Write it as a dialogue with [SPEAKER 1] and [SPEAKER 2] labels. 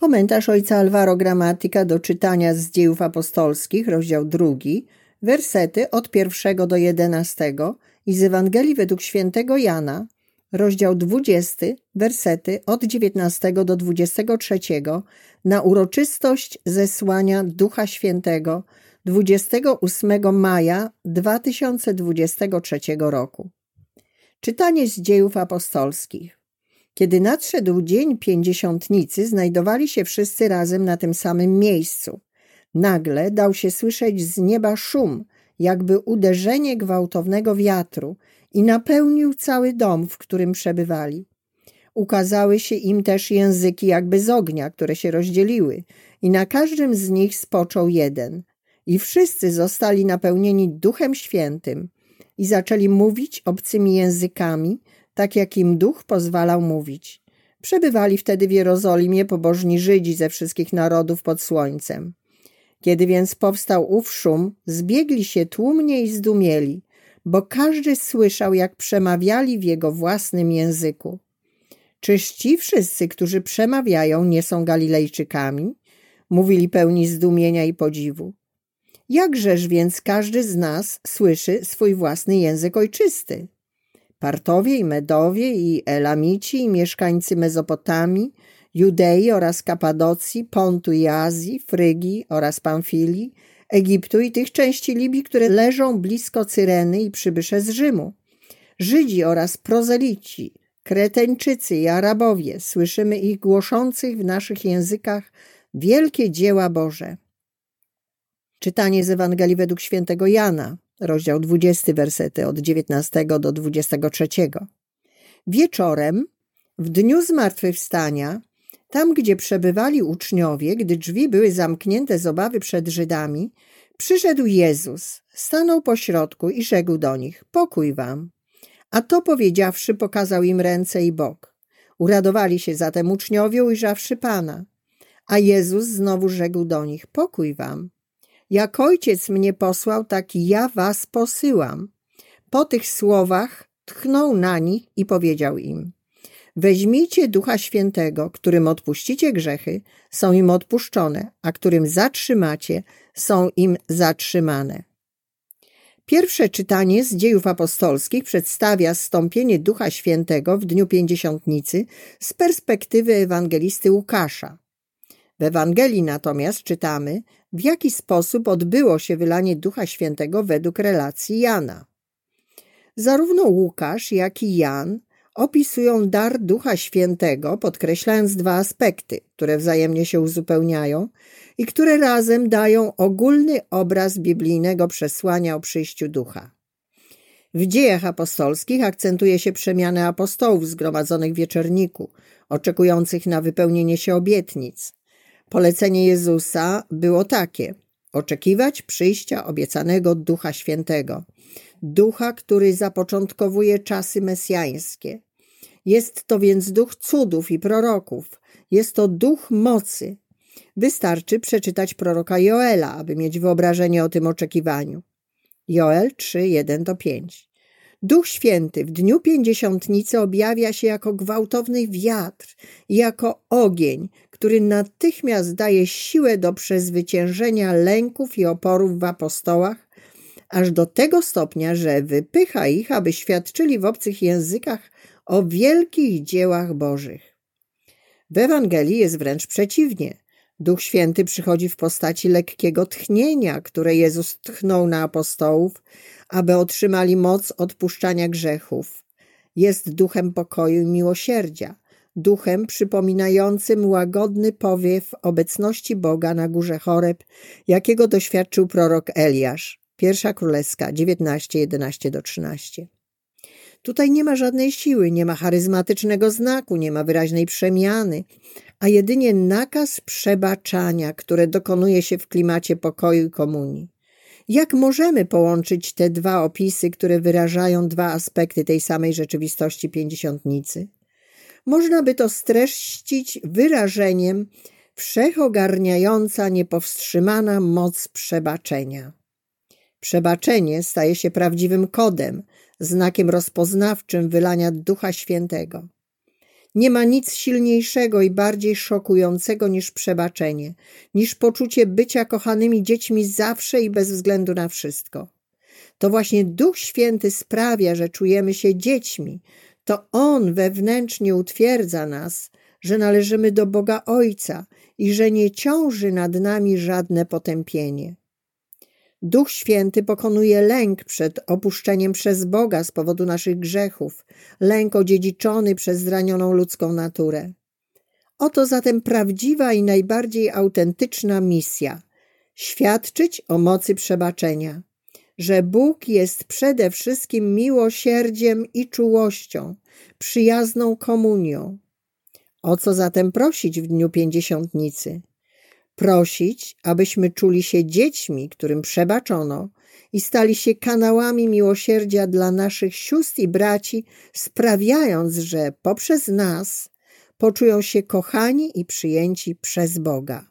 [SPEAKER 1] Komentarz ojca Alvaro Gramatyka do czytania z dziejów apostolskich, rozdział drugi, wersety od pierwszego do jedenastego i z Ewangelii według świętego Jana, rozdział 20, wersety od 19 do 23 na uroczystość zesłania Ducha Świętego 28 maja 2023 roku. Czytanie z dziejów apostolskich. Kiedy nadszedł dzień pięćdziesiątnicy, znajdowali się wszyscy razem na tym samym miejscu. Nagle dał się słyszeć z nieba szum, jakby uderzenie gwałtownego wiatru i napełnił cały dom, w którym przebywali. Ukazały się im też języki jakby z ognia, które się rozdzieliły i na każdym z nich spoczął jeden. I wszyscy zostali napełnieni Duchem Świętym i zaczęli mówić obcymi językami, tak jak im Duch pozwalał mówić. Przebywali wtedy w Jerozolimie pobożni Żydzi ze wszystkich narodów pod słońcem. Kiedy więc powstał ów szum, zbiegli się tłumnie i zdumieli, bo każdy słyszał, jak przemawiali w jego własnym języku. Czyż ci wszyscy, którzy przemawiają, nie są Galilejczykami? Mówili pełni zdumienia i podziwu. Jakżeż więc każdy z nas słyszy swój własny język ojczysty? Partowie i Medowie i Elamici i mieszkańcy Mezopotamii, Judei oraz Kapadocji, Pontu i Azji, Frygii oraz Pamfilii, Egiptu i tych części Libii, które leżą blisko Cyreny i przybysze z Rzymu. Żydzi oraz prozelici, Kreteńczycy i Arabowie, słyszymy ich głoszących w naszych językach wielkie dzieła Boże. Czytanie z Ewangelii według świętego Jana, rozdział 20, wersety od 19 do 23. Wieczorem, w dniu zmartwychwstania, tam gdzie przebywali uczniowie, gdy drzwi były zamknięte z obawy przed Żydami, przyszedł Jezus, stanął pośrodku i rzekł do nich: Pokój wam. A to powiedziawszy, pokazał im ręce i bok. Uradowali się zatem uczniowie, ujrzawszy Pana. A Jezus znowu rzekł do nich: Pokój wam. Jak ojciec mnie posłał, tak ja was posyłam. Po tych słowach tchnął na nich i powiedział im: Weźmijcie Ducha Świętego, którym odpuścicie grzechy, są im odpuszczone, a którym zatrzymacie, są im zatrzymane. Pierwsze czytanie z dziejów apostolskich przedstawia stąpienie Ducha Świętego w dniu Pięćdziesiątnicy z perspektywy ewangelisty Łukasza. W Ewangelii natomiast czytamy, w jaki sposób odbyło się wylanie Ducha Świętego według relacji Jana. Zarówno Łukasz, jak i Jan opisują dar Ducha Świętego, podkreślając dwa aspekty, które wzajemnie się uzupełniają i które razem dają ogólny obraz biblijnego przesłania o przyjściu Ducha. W dziejach apostolskich akcentuje się przemianę apostołów zgromadzonych w wieczorniku, oczekujących na wypełnienie się obietnic. Polecenie Jezusa było takie: oczekiwać przyjścia obiecanego Ducha Świętego, Ducha, który zapoczątkowuje czasy mesjańskie. Jest to więc duch cudów i proroków, jest to duch mocy. Wystarczy przeczytać proroka Joela, aby mieć wyobrażenie o tym oczekiwaniu. Joel 3, 1 5. Duch Święty w dniu pięćdziesiątnicy objawia się jako gwałtowny wiatr i jako ogień, który natychmiast daje siłę do przezwyciężenia lęków i oporów w apostołach, aż do tego stopnia, że wypycha ich, aby świadczyli w obcych językach o wielkich dziełach Bożych. W Ewangelii jest wręcz przeciwnie. Duch Święty przychodzi w postaci lekkiego tchnienia, które Jezus tchnął na apostołów, aby otrzymali moc odpuszczania grzechów. Jest duchem pokoju i miłosierdzia, duchem przypominającym łagodny powiew obecności Boga na górze Choreb, jakiego doświadczył prorok Eliasz. Pierwsza Królewska 19, 11-13. Tutaj nie ma żadnej siły, nie ma charyzmatycznego znaku, nie ma wyraźnej przemiany, a jedynie nakaz przebaczania, które dokonuje się w klimacie pokoju i komunii. Jak możemy połączyć te dwa opisy, które wyrażają dwa aspekty tej samej rzeczywistości pięćdziesiątnicy? Można by to streścić wyrażeniem wszechogarniająca, niepowstrzymana moc przebaczenia. Przebaczenie staje się prawdziwym kodem, znakiem rozpoznawczym wylania Ducha Świętego. Nie ma nic silniejszego i bardziej szokującego niż przebaczenie, niż poczucie bycia kochanymi dziećmi zawsze i bez względu na wszystko. To właśnie Duch Święty sprawia, że czujemy się dziećmi. To On wewnętrznie utwierdza nas, że należymy do Boga Ojca i że nie ciąży nad nami żadne potępienie. Duch Święty pokonuje lęk przed opuszczeniem przez Boga z powodu naszych grzechów, lęk odziedziczony przez zranioną ludzką naturę. Oto zatem prawdziwa i najbardziej autentyczna misja świadczyć o mocy przebaczenia, że Bóg jest przede wszystkim miłosierdziem i czułością, przyjazną komunią. O co zatem prosić w dniu pięćdziesiątnicy? prosić, abyśmy czuli się dziećmi, którym przebaczono i stali się kanałami miłosierdzia dla naszych sióstr i braci, sprawiając, że poprzez nas poczują się kochani i przyjęci przez Boga.